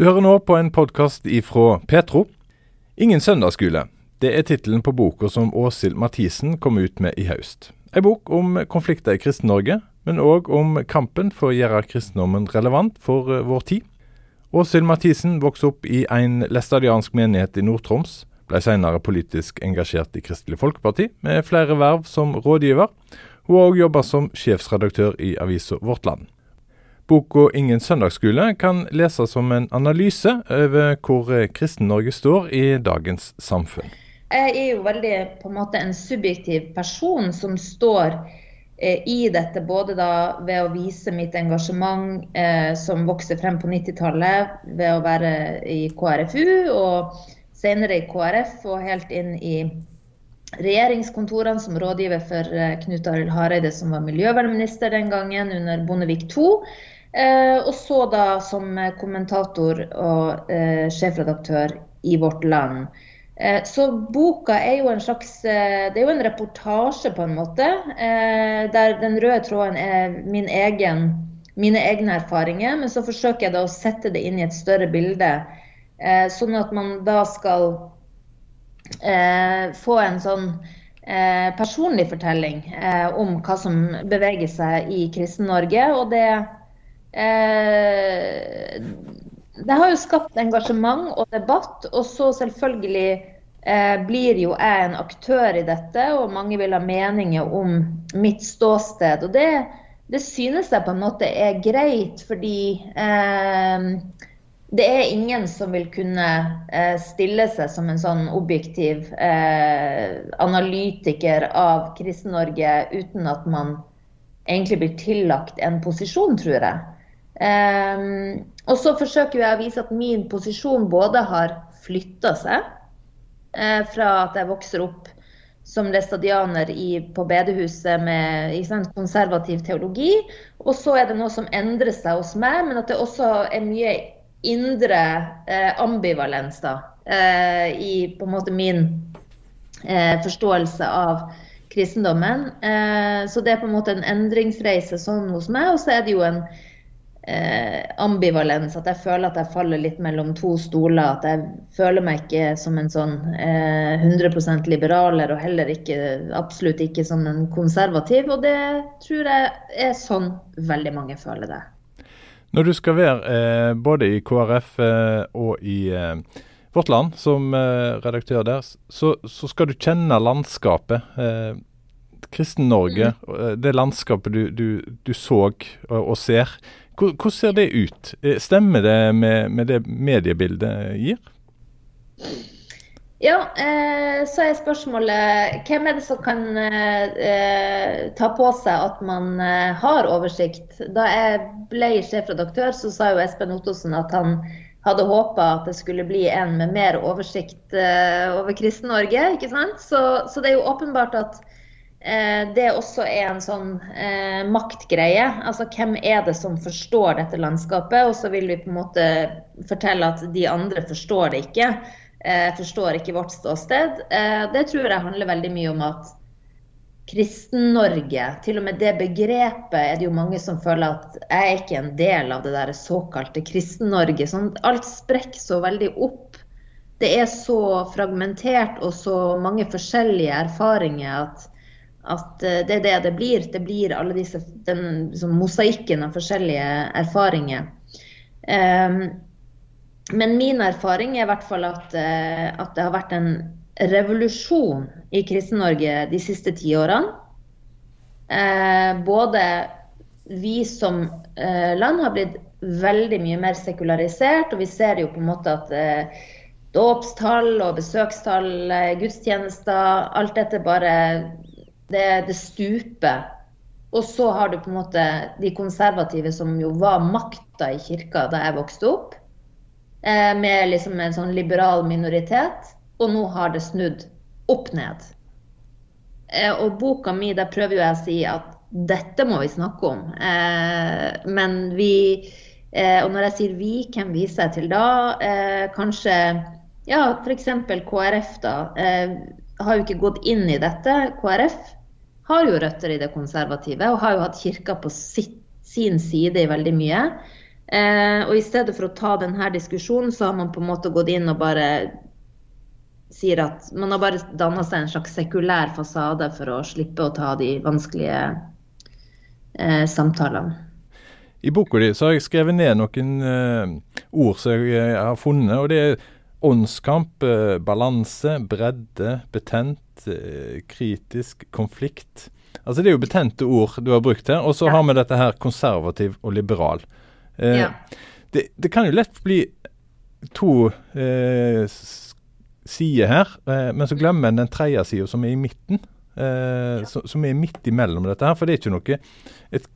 Du hører nå på en podkast ifra Petro. Ingen søndagsskole. Det er tittelen på boka som Åshild Mathisen kom ut med i høst. En bok om konflikter i Kristen-Norge, men òg om kampen for å gjøre kristendommen relevant for uh, vår tid. Åshild Mathisen vokste opp i en læstadiansk menighet i Nord-Troms. Ble senere politisk engasjert i Kristelig Folkeparti, med flere verv som rådgiver. Hun har òg jobba som sjefsredaktør i avisa Vårt Land. Boka 'Ingen søndagsskole' kan leses som en analyse over hvor eh, Kristen-Norge står i dagens samfunn. Jeg er jo veldig på en måte en subjektiv person som står eh, i dette, både da ved å vise mitt engasjement eh, som vokser frem på 90-tallet, ved å være i KrFU og senere i KrF og helt inn i regjeringskontorene som rådgiver for eh, Knut Arild Hareide, som var miljøvernminister den gangen under Bondevik II. Eh, og så da som kommentator og eh, sjefredaktør i Vårt Land. Eh, så boka er jo en slags Det er jo en reportasje, på en måte. Der den røde tråden er min egen, mine egne erfaringer. Men så forsøker jeg da å sette det inn i et større bilde. Sånn at man da skal få en sånn personlig fortelling om hva som beveger seg i Kristen-Norge. Og det Eh, det har jo skapt engasjement og debatt. Og så selvfølgelig eh, blir jo jeg en aktør i dette, og mange vil ha meninger om mitt ståsted. Og det, det synes jeg på en måte er greit, fordi eh, det er ingen som vil kunne eh, stille seg som en sånn objektiv eh, analytiker av Kristen-Norge uten at man egentlig blir tillagt en posisjon, tror jeg. Um, og så forsøker jeg å vise at min posisjon både har flytta seg eh, fra at jeg vokser opp som læstadianer på bedehuset med sant, konservativ teologi, og så er det noe som endrer seg hos meg, men at det også er mye indre eh, ambivalens da, eh, i på en måte min forståelse av kristendommen. så det er på en måte en endringsreise sånn hos meg, og så er det jo en eh, ambivalens. At jeg føler at jeg faller litt mellom to stoler. At jeg føler meg ikke som en sånn eh, 100 liberaler, og heller ikke, absolutt ikke som en konservativ. Og det tror jeg er sånn veldig mange føler det. Når du skal være eh, både i KrF eh, og i eh, Vårt Land som eh, redaktør der, så, så, skal du kjenne landskapet. Kristen-Norge, mm. det landskapet du, du, du så og, og ser. Hvordan ser det ut? Eh, stemmer det med, med det mediebildet gir? Ja, eh, så er spørsmålet hvem er det som kan eh, ta på seg at man eh, har oversikt? Da jeg ble sjefredaktør, så sa jo Espen Ottosen at han hadde håpa at det skulle bli en med mer oversikt eh, over Kristen-Norge. ikke sant? Så, så, det er jo åpenbart at det også er en sånn eh, maktgreie. Altså hvem er det som forstår dette landskapet? Og så vil vi på en måte fortelle at de andre forstår det ikke. Eh, forstår ikke vårt ståsted. Eh, det tror jeg handler veldig mye om at Kristen-Norge, til og med det begrepet er det jo mange som føler at jeg er ikke en del av det der såkalte Kristen-Norge. Sånn, alt sprekker så veldig opp. Det er så fragmentert og så mange forskjellige erfaringer at at eh, det er det det blir. Det blir alle disse den liksom, mosaikken av forskjellige erfaringer. Um, men min erfaring er i hvert fall at, uh, at det har vært en revolusjon i Kristen-Norge de siste ti årene. Uh, både vi som uh, land har blitt veldig mye mer sekularisert, og vi ser jo på en måte at dåpstall og besøkstall, gudstjenester, alt dette bare det, det stuper. Og så har du på en måte de konservative som jo var makta i kirka da jeg vokste opp. Eh, med liksom en sånn liberal minoritet. Og nå har det snudd opp ned. Eh, og boka mi, der prøver jeg å si at dette må vi snakke om. Eh, men vi Og når jeg sier vi, hvem viser jeg til da? Kanskje ja, f.eks. KrF, da. Har jo ikke gått inn i dette. KrF har jo røtter i det konservative og har jo hatt kirka på sitt, sin side i veldig mye. Eh, og i stedet for å ta denne diskusjonen, så har man på en måte gått inn og bare sier at man har bare danna seg en slags sekulær fasade for å slippe å ta de vanskelige eh, samtalene. I boka di så har jeg skrevet ned noen eh, ord som jeg har funnet. og det er Åndskamp, eh, balanse, bredde, betent, eh, kritisk, konflikt. Altså Det er jo betente ord du har brukt her. Og så ja. har vi dette her konservativ og liberal. Eh, ja. det, det, kan jo lett bli to eh, sider her, eh, men så glemmer en den tredje sida som er i midten. Ja. som er midt imellom dette her. For det er ikke noe et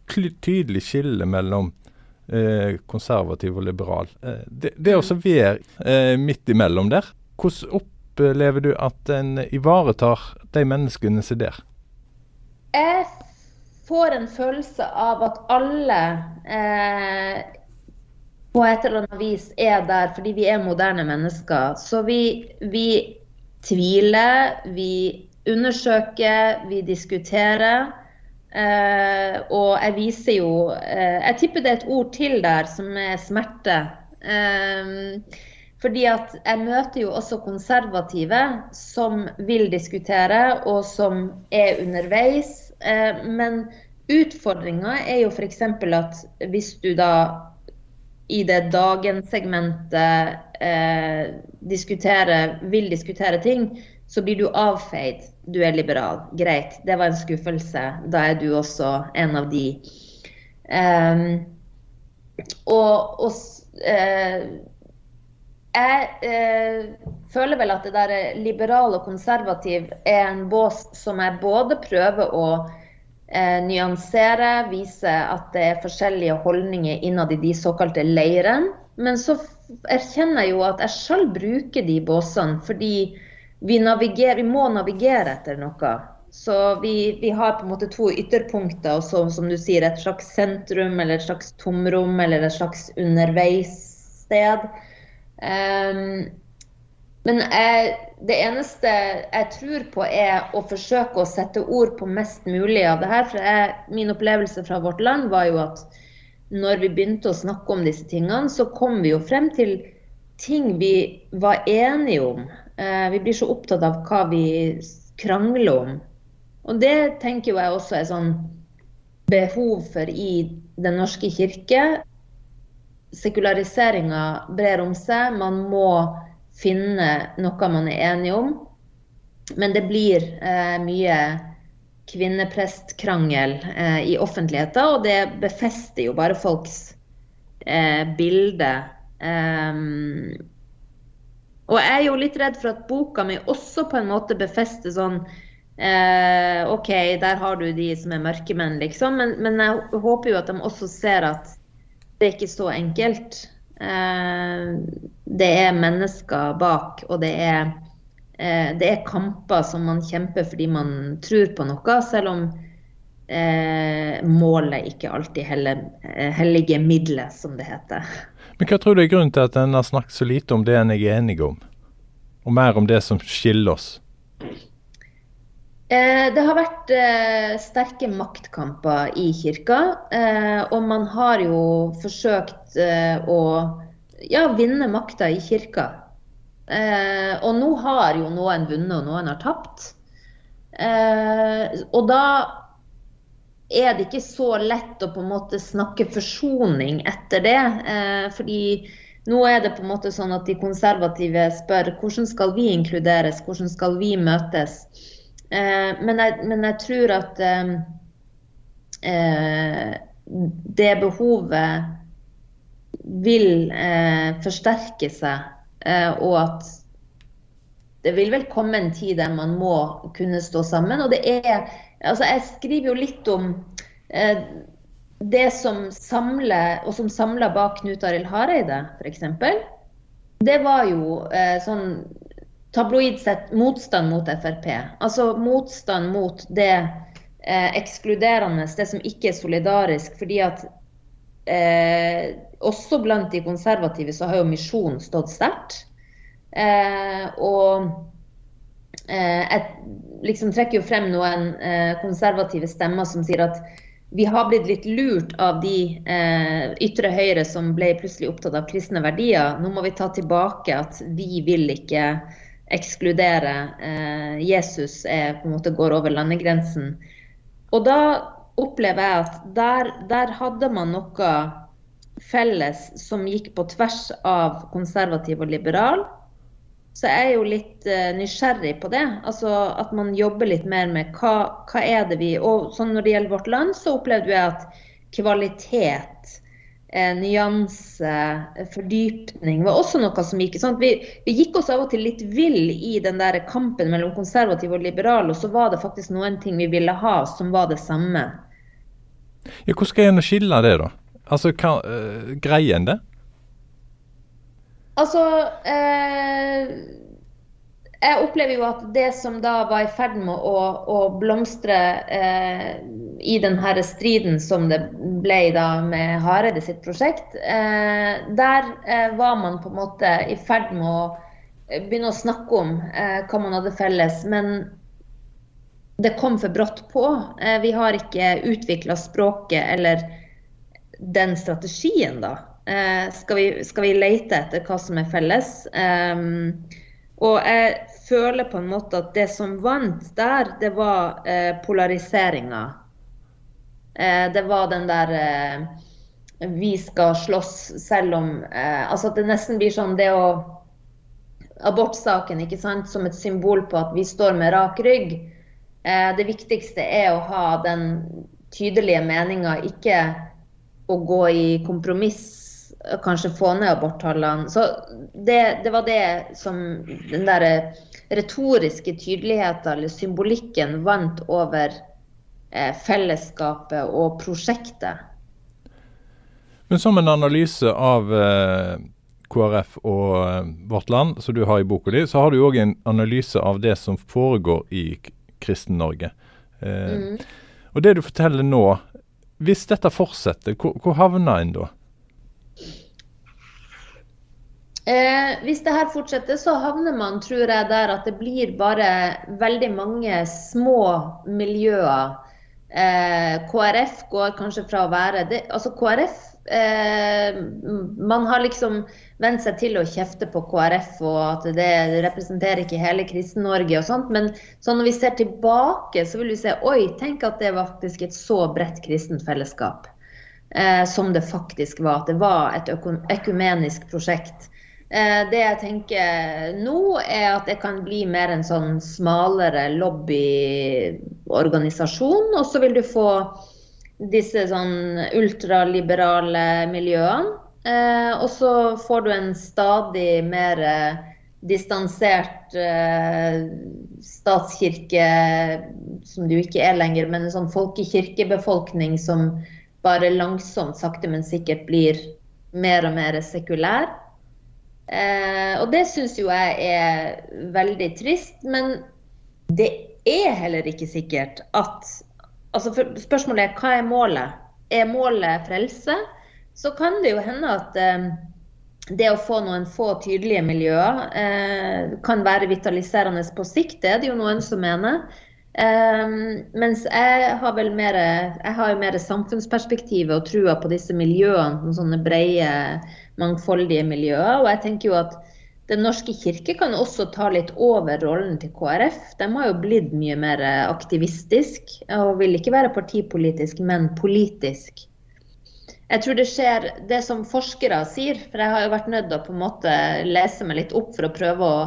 tydelig skille mellom eh, konservativ og liberal. Eh, det, det være er midt imellom der, hvordan opplever du at en ivaretar de menneskene som er der? Jeg får en følelse av at alle eh, på et eller annet vis er der fordi vi er moderne mennesker. Så vi, vi tviler, vi undersøker, vi diskuterer. Uh, og jeg viser jo uh, Jeg tipper det er et ord til der som er smerte. Uh, fordi at jeg møter jo også konservative som vil diskutere, og som er underveis. men utfordringa er jo f.eks. at hvis du da i det dagensegmentet diskutere, vil diskutere ting, så blir du avfeid. Du er liberal. Greit, det var en skuffelse. Da er du også en av de. Um, og, og uh, jeg uh, føler vel at det der liberal og konservativ er en bås som jeg både prøver å uh, nyansere, vise at det er forskjellige holdninger innad i de såkalte leirene. Men så erkjenner jeg jo at jeg sjøl bruker de båsene fordi vi, vi, må navigere etter noe. Så vi, vi, har på en måte to ytterpunkter, og så, som du sier, et slags sentrum eller et slags tomrom eller et slags underveissted. Um, men jeg, det eneste jeg tror på, er å forsøke å sette ord på mest mulig av det her. For jeg, min opplevelse fra vårt land var jo at når vi begynte å snakke om disse tingene, så kom vi jo frem til ting vi var enige om. Eh, vi blir så opptatt av hva vi krangler om. Og det tenker jeg også er sånn behov for i Den norske kirke. Sekulariseringa brer om seg. Man må finne noe man er enige om. Men det blir eh, mye kvinneprestkrangel eh, i offentligheten, og det befester jo bare folks eh, bilde. Um, og jeg er jo litt redd for at boka mi også på en måte befester sånn eh, OK, der har du de som er mørkemenn, liksom. Men, men, jeg håper jo at de også ser at det er ikke så enkelt. Eh, det er mennesker bak, og det er, eh, det er kamper som man kjemper fordi man tror på noe, selv om eh, målet ikke alltid heller, eh, hellige middelet, som det heter. Men hva tror du er grunnen til at en har snakket så lite om det en er enig om, og mer om det som skiller oss? Eh, det har vært eh, sterke maktkamper i kirka, eh, og man har jo forsøkt å ja, vinne makta i kirka. Og nå har jo noen vunnet, og noen har tapt. Og da er det ikke så lett å på en måte snakke forsoning etter det. Eh, fordi nå er det på en måte sånn at de konservative spør hvordan skal vi inkluderes, hvordan skal vi møtes. Eh, men, jeg, men, jeg, tror at eh, eh det behovet vil eh, forsterke seg, eh, og at det vil vel komme en tid der man må kunne stå sammen. Og det er Altså, jeg skriver jo litt om eh, det som samler, og som samla bak Knut Arild Hareide, f.eks. Det var jo eh, sånn tabloid sett motstand mot Frp. Altså motstand mot det eh, ekskluderende, det som ikke er solidarisk. fordi at eh, også blant de konservative så har jo misjonen stått sterkt. Eh, jeg eh, liksom trekker jo frem noen eh, konservative stemmer som sier at vi har blitt litt lurt av de eh, ytre høyre som ble plutselig opptatt av kristne verdier. Nå må vi ta tilbake at vi vil ikke ekskludere. Jesus er, på en måte går over landegrensen. Og da opplever jeg at der, der hadde man noe felles som gikk på tvers av konservativ og liberal. Så jeg er jo litt uh, nysgjerrig på det. Altså At man jobber litt mer med hva, hva er det vi Og sånn når det gjelder vårt land, så opplevde jeg at kvalitet, eh, nyanse, fordypning var også noe som gikk vi, vi, gikk oss av og til litt vill i den der kampen mellom konservativ og liberal, og så var det faktisk noen ting vi ville ha som var det samme. Ja, hvordan skal en skille det, da? Altså, hva, uh, Greier en det? Altså eh, Jeg opplever jo at det som da var i ferd med å, å blomstre eh, i denne striden som det ble da med Hareide sitt prosjekt, eh, der eh, var man på en måte i ferd med å begynne å snakke om eh, hva man hadde felles. Men det kom for brått på. Eh, vi har ikke utvikla språket eller den strategien, da. Eh, skal, vi, skal, vi, lete etter hva som er felles. Um, og jeg føler på en måte at det som vant der, det var eh, polariseringa. Eh, det var den der eh, vi skal slåss selv om eh, Altså at det nesten blir sånn det å Abortsaken ikke sant, som et symbol på at vi står med rak rygg. Eh, det viktigste er å ha den tydelige meninga, ikke å gå i kompromiss kanskje få ned aborttallene. Så det, det, var det som den der retoriske tydeligheten, eller symbolikken, vant over eh, fellesskapet og prosjektet. Men som en analyse av eh, KrF og eh, Vårt Land, som du har i boka di, så har du òg en analyse av det som foregår i Kristen-Norge. Eh, mm. Og det du forteller nå, hvis dette fortsetter, hvor, hvor havner en da? Eh, hvis det her fortsetter, så havner man tror jeg, der at det blir bare veldig mange små miljøer. Eh, KrF går kanskje fra å være det, Altså KrF eh, Man har liksom vent seg til å kjefte på KrF og at det representerer ikke hele Kristen-Norge og sånt. Men så når vi ser tilbake, så vil vi se oi, tenk at det var faktisk et så bredt kristent fellesskap. Eh, som det faktisk var. At det var et økumenisk prosjekt. Eh, det jeg tenker nå, er at det kan bli mer en sånn smalere lobbyorganisasjon. Og så vil du få disse sånn ultraliberale miljøene. Eh, og så får du en stadig mer eh, distansert statskirke, som du ikke er lenger, men en sånn folkekirkebefolkning som bare langsomt, sakte, men sikkert blir mer og mer sekulær. Eh, og det syns jo jeg er veldig trist. Men det er heller ikke sikkert at altså Spørsmålet er hva er målet? Er målet frelse? Så kan det jo hende at eh, det å få noen få tydelige miljøer eh, kan være vitaliserende på sikt. Det er det jo noen som mener. Um, mens jeg har vel mer, jeg har jo mer samfunnsperspektivet og trua på disse miljøene, sånne brede, mangfoldige miljøer. Og jeg tenker jo at Den norske kirke kan også ta litt over rollen til KrF. De har jo blitt mye mer aktivistisk og vil ikke være partipolitisk, men politisk. Jeg tror det skjer det som forskere sier, for jeg har jo vært nødt til å på en måte lese meg litt opp for å prøve å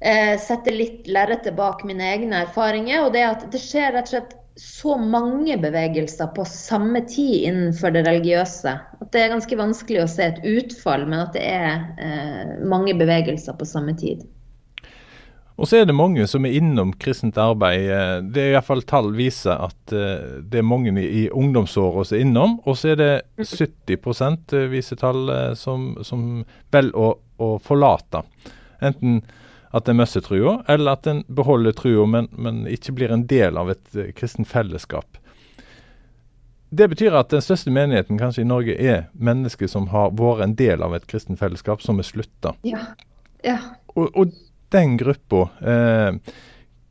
eh, sette litt lerretet bak mine egne erfaringer. Og det at det skjer rett og slett så mange bevegelser på samme tid innenfor det religiøse. At det er ganske vanskelig å se et utfall, men at det er eh, mange bevegelser på samme tid. Og så er det mange som er innom kristent arbeid. Eh, det er iallfall tall viser at eh, det er mange i ungdomsåra som er innom. Og så er det 70 eh, viser tall som, som velger å, å forlate. Enten at en mister trua, eller at en beholder trua, men, men, ikke blir en del av et uh, kristen fellesskap. Det betyr at den største menigheten kanskje i Norge er mennesker som har vært en del av et kristen fellesskap, som er slutta. Ja. ja. Og, og, den gruppa eh,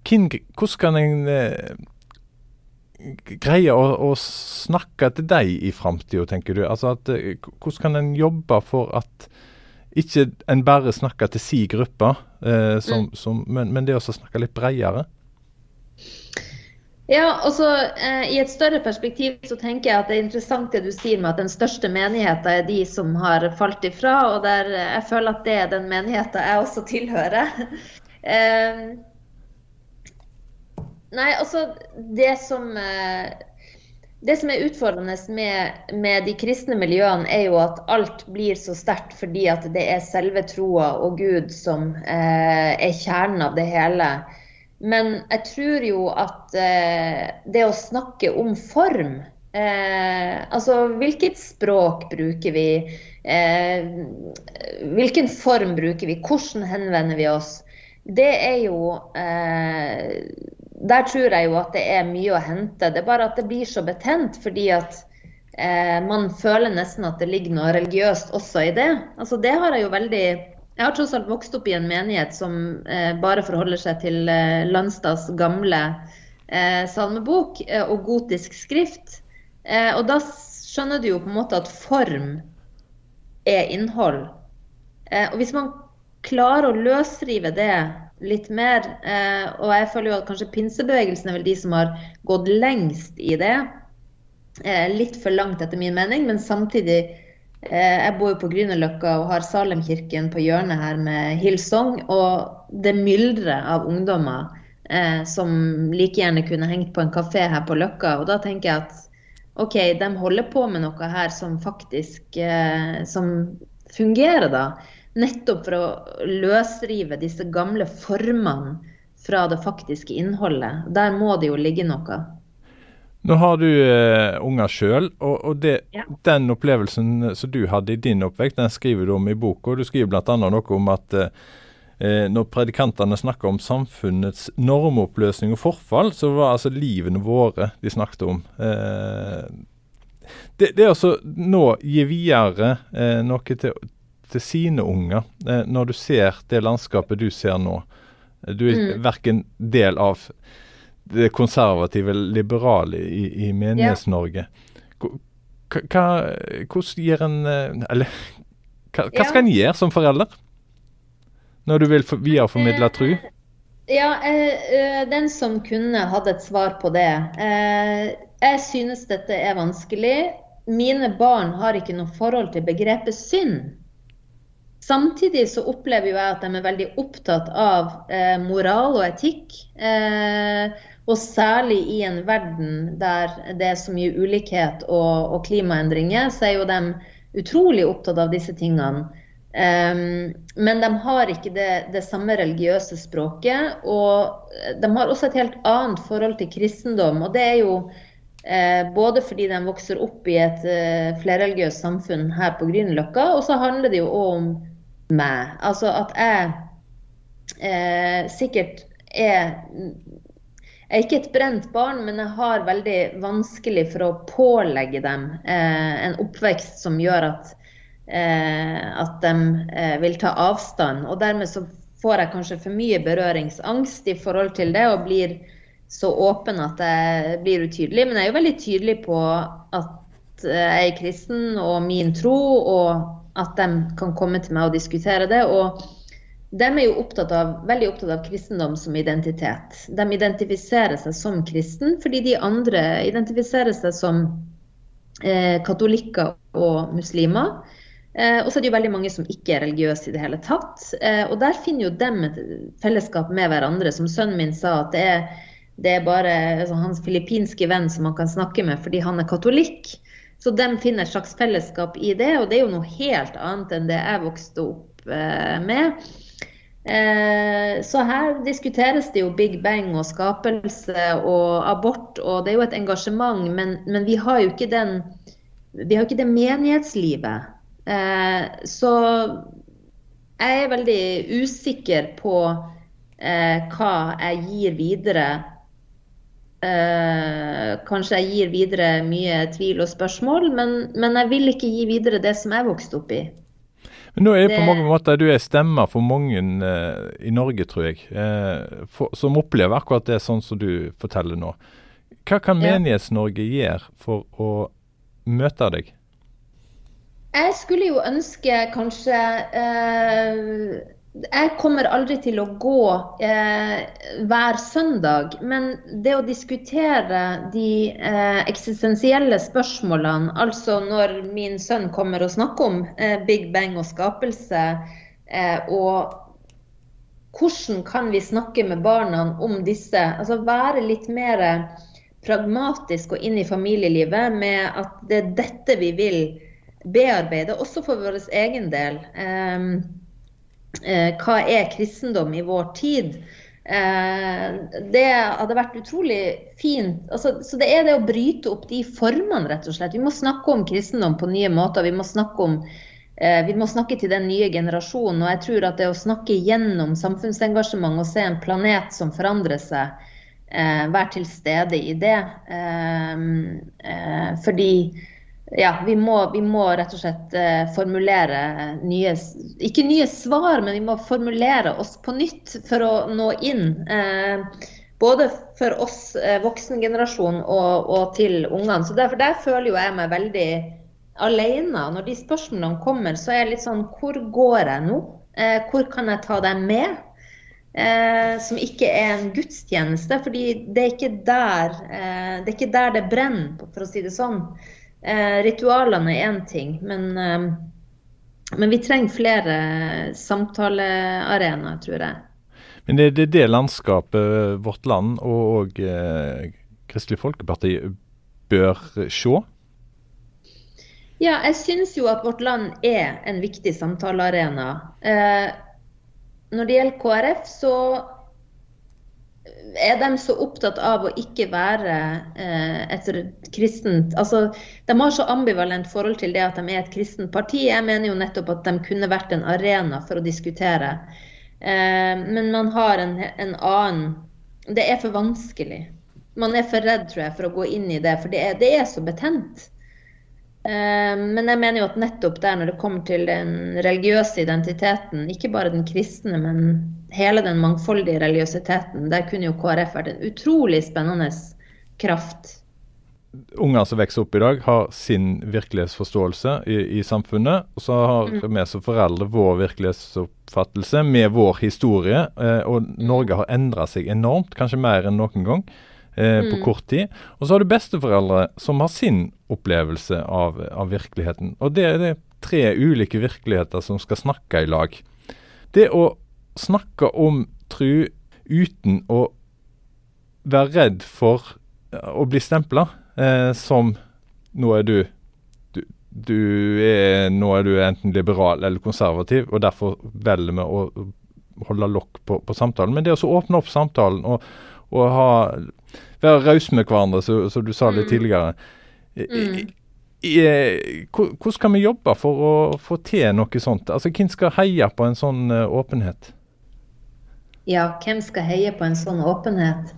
Hvordan kan en eh, greie å, å snakke til deg i framtida, tenker du? Altså at, eh, hvordan kan en jobbe for at ikke en bare snakker til si gruppe, eh, som, mm. som, men, men, det å snakke litt bredere? Ja, altså eh, I et større perspektiv så tenker jeg at det er interessant det du sier med at den største menigheten er de som har falt ifra. Og der jeg føler at det er den menigheten jeg også tilhører. eh, nei, altså det som eh, det som er utfordrende med, med, de kristne miljøene, er jo at alt blir så sterkt fordi at det er selve troa og Gud som eh, er kjernen av det hele. Men jeg tror jo at eh, det å snakke om form eh, Altså hvilket språk bruker vi? Eh, hvilken form bruker vi? Hvordan henvender vi oss? Det er jo eh, Der tror jeg jo at det er mye å hente. Det er bare at det blir så betent fordi at eh, man føler nesten at det ligger noe religiøst også i det. Altså det har jeg jo veldig jeg har tross alt vokst opp i en menighet som eh, bare forholder seg til eh, Landstads gamle eh, salmebok eh, og gotisk skrift. Eh, og da skjønner du jo på en måte at form er innhold. Og hvis man klarer å løsrive det litt mer, og jeg føler jo at kanskje pinsebevegelsen er vel de som har gått lengst i det, litt for langt etter min mening, men samtidig Eh, jeg bor jo på Grünerløkka og har Salemkirken på hjørnet her med Hillsong. Og det myldrer av ungdommer eh, som like gjerne kunne hengt på en kafé her på Løkka. Og da tenker jeg at OK, de holder på med noe her som faktisk eh, som fungerer, da. Nettopp for å løsrive disse gamle formene fra det faktiske innholdet. Der må det jo ligge noe. Nå har du uh, unger sjøl, og, og det, ja. den opplevelsen som du hadde i din oppvekst, den skriver du om i boka. Du skriver bl.a. noe om at uh, når predikantene snakker om samfunnets normoppløsning og forfall, så var altså livene våre de snakket om. Uh, det, det å nå gi videre noe til, til, sine unger, når du ser det landskapet du ser nå Du er mm. verken del av det konservative, liberale i, i Menighets-Norge. Hvordan gir en eh, Eller hva, hva skal en gjøre som forelder? Når du vil videreformidle tru? Ja, eh, den som kunne, hadde et svar på det. Eh, jeg synes dette er vanskelig. Mine barn har ikke noe forhold til begrepet synd. Samtidig så opplever jeg at de er veldig opptatt av eh, moral og etikk. Eh, og særlig i en verden der det er så mye ulikhet og, og klimaendringer, så er jo de utrolig opptatt av disse tingene. Um, men de har ikke det, det, samme religiøse språket. Og de har også et helt annet forhold til kristendom. Og det er jo eh, både fordi de vokser opp i et eh, flerreligiøst samfunn her på Grünerløkka, og så handler det jo òg om meg. Altså at jeg eh, sikkert er jeg er ikke et brent barn, men jeg har veldig vanskelig for å pålegge dem eh, en oppvekst som gjør at, eh, at de eh, vil ta avstand. Og dermed så får jeg kanskje for mye berøringsangst i forhold til det, og blir så åpen at jeg blir utydelig. Men jeg er jo veldig tydelig på at jeg er kristen og min tro, og at de kan komme til meg og diskutere det. og de er jo opptatt av, veldig opptatt av kristendom som identitet. De identifiserer seg som kristen, fordi de andre identifiserer seg som eh, katolikker og muslimer. Eh, og så er det jo veldig mange som ikke er religiøse i det hele tatt. Eh, og der finner jo dem et fellesskap med hverandre. Som sønnen min sa, at det er, det er bare altså, hans filippinske venn som han kan snakke med fordi han er katolikk. Så de finner et slags fellesskap i det, og det er jo noe helt annet enn det jeg vokste opp eh, med. Eh, så her diskuteres det jo Big Bang og skapelse og abort, og det er jo et engasjement, men, men vi har jo ikke den vi har ikke det menighetslivet. Eh, så jeg er veldig usikker på hva jeg gir videre. Eh, kanskje jeg gir videre mye tvil og spørsmål, men, men jeg vil ikke gi videre det som jeg vokste opp i. Men nå er det på mange måter du er stemmer for mange eh, i Norge, tror jeg, eh, for, som opplever akkurat det sånn som du forteller nå. Hva kan Menighets-Norge gjøre for å møte deg? Jeg skulle jo ønske kanskje eh, Jeg kommer aldri til å gå eh, hver søndag, men det å diskutere de eh, eksistensielle spørsmålene, altså når min sønn kommer og snakker om eh, Big Bang og skapelse, eh, og hvordan kan vi snakke med barna om disse? Altså være litt mer pragmatisk og inn i familielivet med at det er dette vi vil bearbeide, også for vår egen del. Eh, hva er kristendom i vår tid? Eh, det hadde vært utrolig fint. Altså, så det er det å bryte opp de formene, rett og slett. Vi må snakke om kristendom på nye måter. Vi må snakke om eh, vi må snakke til den nye generasjonen. Og jeg tror at det å snakke gjennom samfunnsengasjement og se en planet som forandrer seg, eh, være til stede i det. Eh, eh, fordi ja, vi må, vi må rett og slett eh, formulere nye Ikke nye svar, men vi må formulere oss på nytt for å nå inn. Eh, både for oss eh, voksengenerasjon og, og til ungene. Så derfor der føler jo jeg meg veldig alene. Når de spørsmålene kommer, så er jeg litt sånn Hvor går jeg nå? Hvor kan jeg ta dem med? Eh, som ikke er en gudstjeneste. fordi det er ikke der eh, det er ikke der det brenner, for å si det sånn. Eh, ritualene er én ting, men, eh, men vi trenger flere samtalearenaer, tror jeg. Men det er det, landskapet vårt land og, og eh, Kristelig Folkeparti bør se? Ja, jeg syns jo at vårt land er en viktig samtalearena. Eh, når det gjelder KrF, så er de så opptatt av å ikke være eh, et kristent Altså, de har så ambivalent forhold til det at de er et kristent parti. Jeg mener jo nettopp at de kunne vært en arena for å diskutere. Eh, men man har en, en annen Det er for vanskelig. Man er for redd, tror jeg, for å gå inn i det, for det er, det er så betent. Eh, Men jeg mener jo at nettopp der, når det kommer til den religiøse identiteten, ikke bare den kristne, men hele den mangfoldige religiøsiteten, der kunne jo KrF vært en utrolig spennende kraft. Unger som vokser opp i dag, har sin virkelighetsforståelse i, i samfunnet. Og så har vi som foreldre vår virkelighetsoppfattelse med vår historie. Eh, og Norge har endra seg enormt, kanskje mer enn noen gang. Eh, på kort tid. Og så har du besteforeldre som har sin opplevelse av, av virkeligheten. Og det er tre ulike virkeligheter som skal snakke i lag. Det å snakke om tru uten å være redd for å bli stempla eh, som nå er du, du du er, nå er du enten liberal eller konservativ, og derfor velger vi å holde lokk på, på samtalen. Men det å så åpne opp samtalen og, og ha, være rause med hverandre, som du sa litt Mm. tidligere. I- Mm. i- i- Hvordan skal vi jobbe for å få til noe sånt? Altså, Hvem skal heie på en sånn eh, åpenhet? Ja, hvem skal heie på en sånn åpenhet?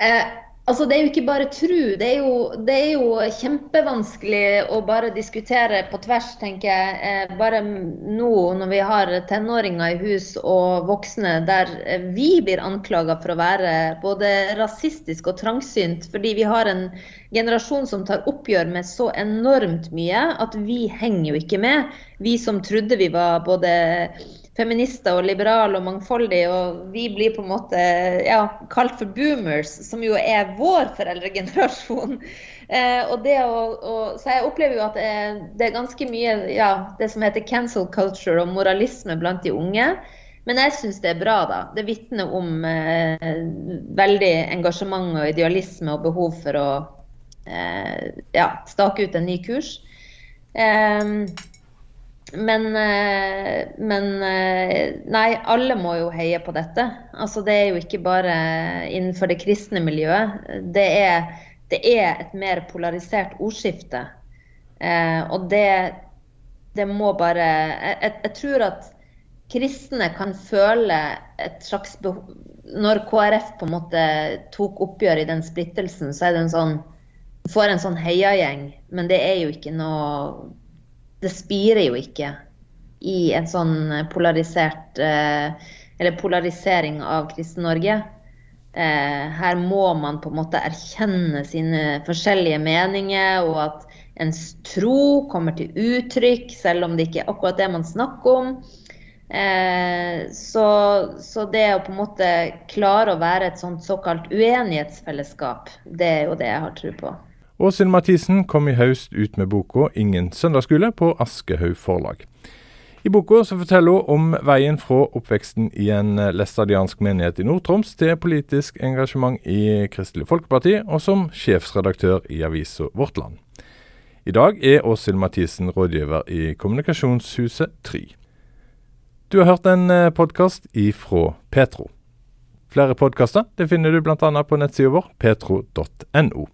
Eh, altså, det er jo ikke bare tru. Det er jo, det er jo kjempevanskelig å bare diskutere på tvers, tenker jeg. Eh, bare nå når vi har tenåringer i hus og voksne der eh, vi blir anklaga for å være både rasistisk og trangsynt, fordi vi har en generasjon som tar oppgjør med så enormt mye at vi henger jo ikke med. Vi som trodde vi var både feminister og liberale og mangfoldige, og vi blir på en måte ja, kalt for boomers, som jo er vår foreldregenerasjon. Eh, og det å, å, så jeg opplever jo at det er, det er ganske mye ja, det som heter cancel culture og moralisme blant de unge. Men jeg syns det er bra, da. Det vitner om eh, veldig engasjement og idealisme og behov for å eh, ja, stake ut en ny kurs. Eh, men, eh, men eh, nei, alle må jo heie på dette. Altså, det er jo ikke bare innenfor det kristne miljøet. Det er, det er et mer polarisert ordskifte. Eh, og det, det må bare jeg, jeg, tror at kristne kan føle et slags behov Når KrF på en måte tok oppgjør i den splittelsen, så er det en sånn Får en sånn heiagjeng, men det er jo ikke noe det spirer jo ikke i en sånn polarisert eh, Eller polarisering av Kristen-Norge. Eh, her må man på en måte erkjenne sine forskjellige meninger, og at ens tro kommer til uttrykk, selv om det ikke er akkurat det man snakker om. Eh, så, så, det å på en måte klare å være et sånt såkalt uenighetsfellesskap, det er jo det jeg har tro på. Åshild Mathisen kom i høst ut med boka 'Ingen søndagsskole' på Aschehoug forlag. I boka forteller hun om veien fra oppveksten i en læstadiansk menighet i Nord-Troms til politisk engasjement i Kristelig Folkeparti, og som sjefsredaktør i avisa Vårt Land. I dag er Åshild Mathisen rådgiver i Kommunikasjonshuset Try. Du har hørt en eh, podkast ifra Petro. Flere podkaster finner du bl.a. på nettsida vår petro.no.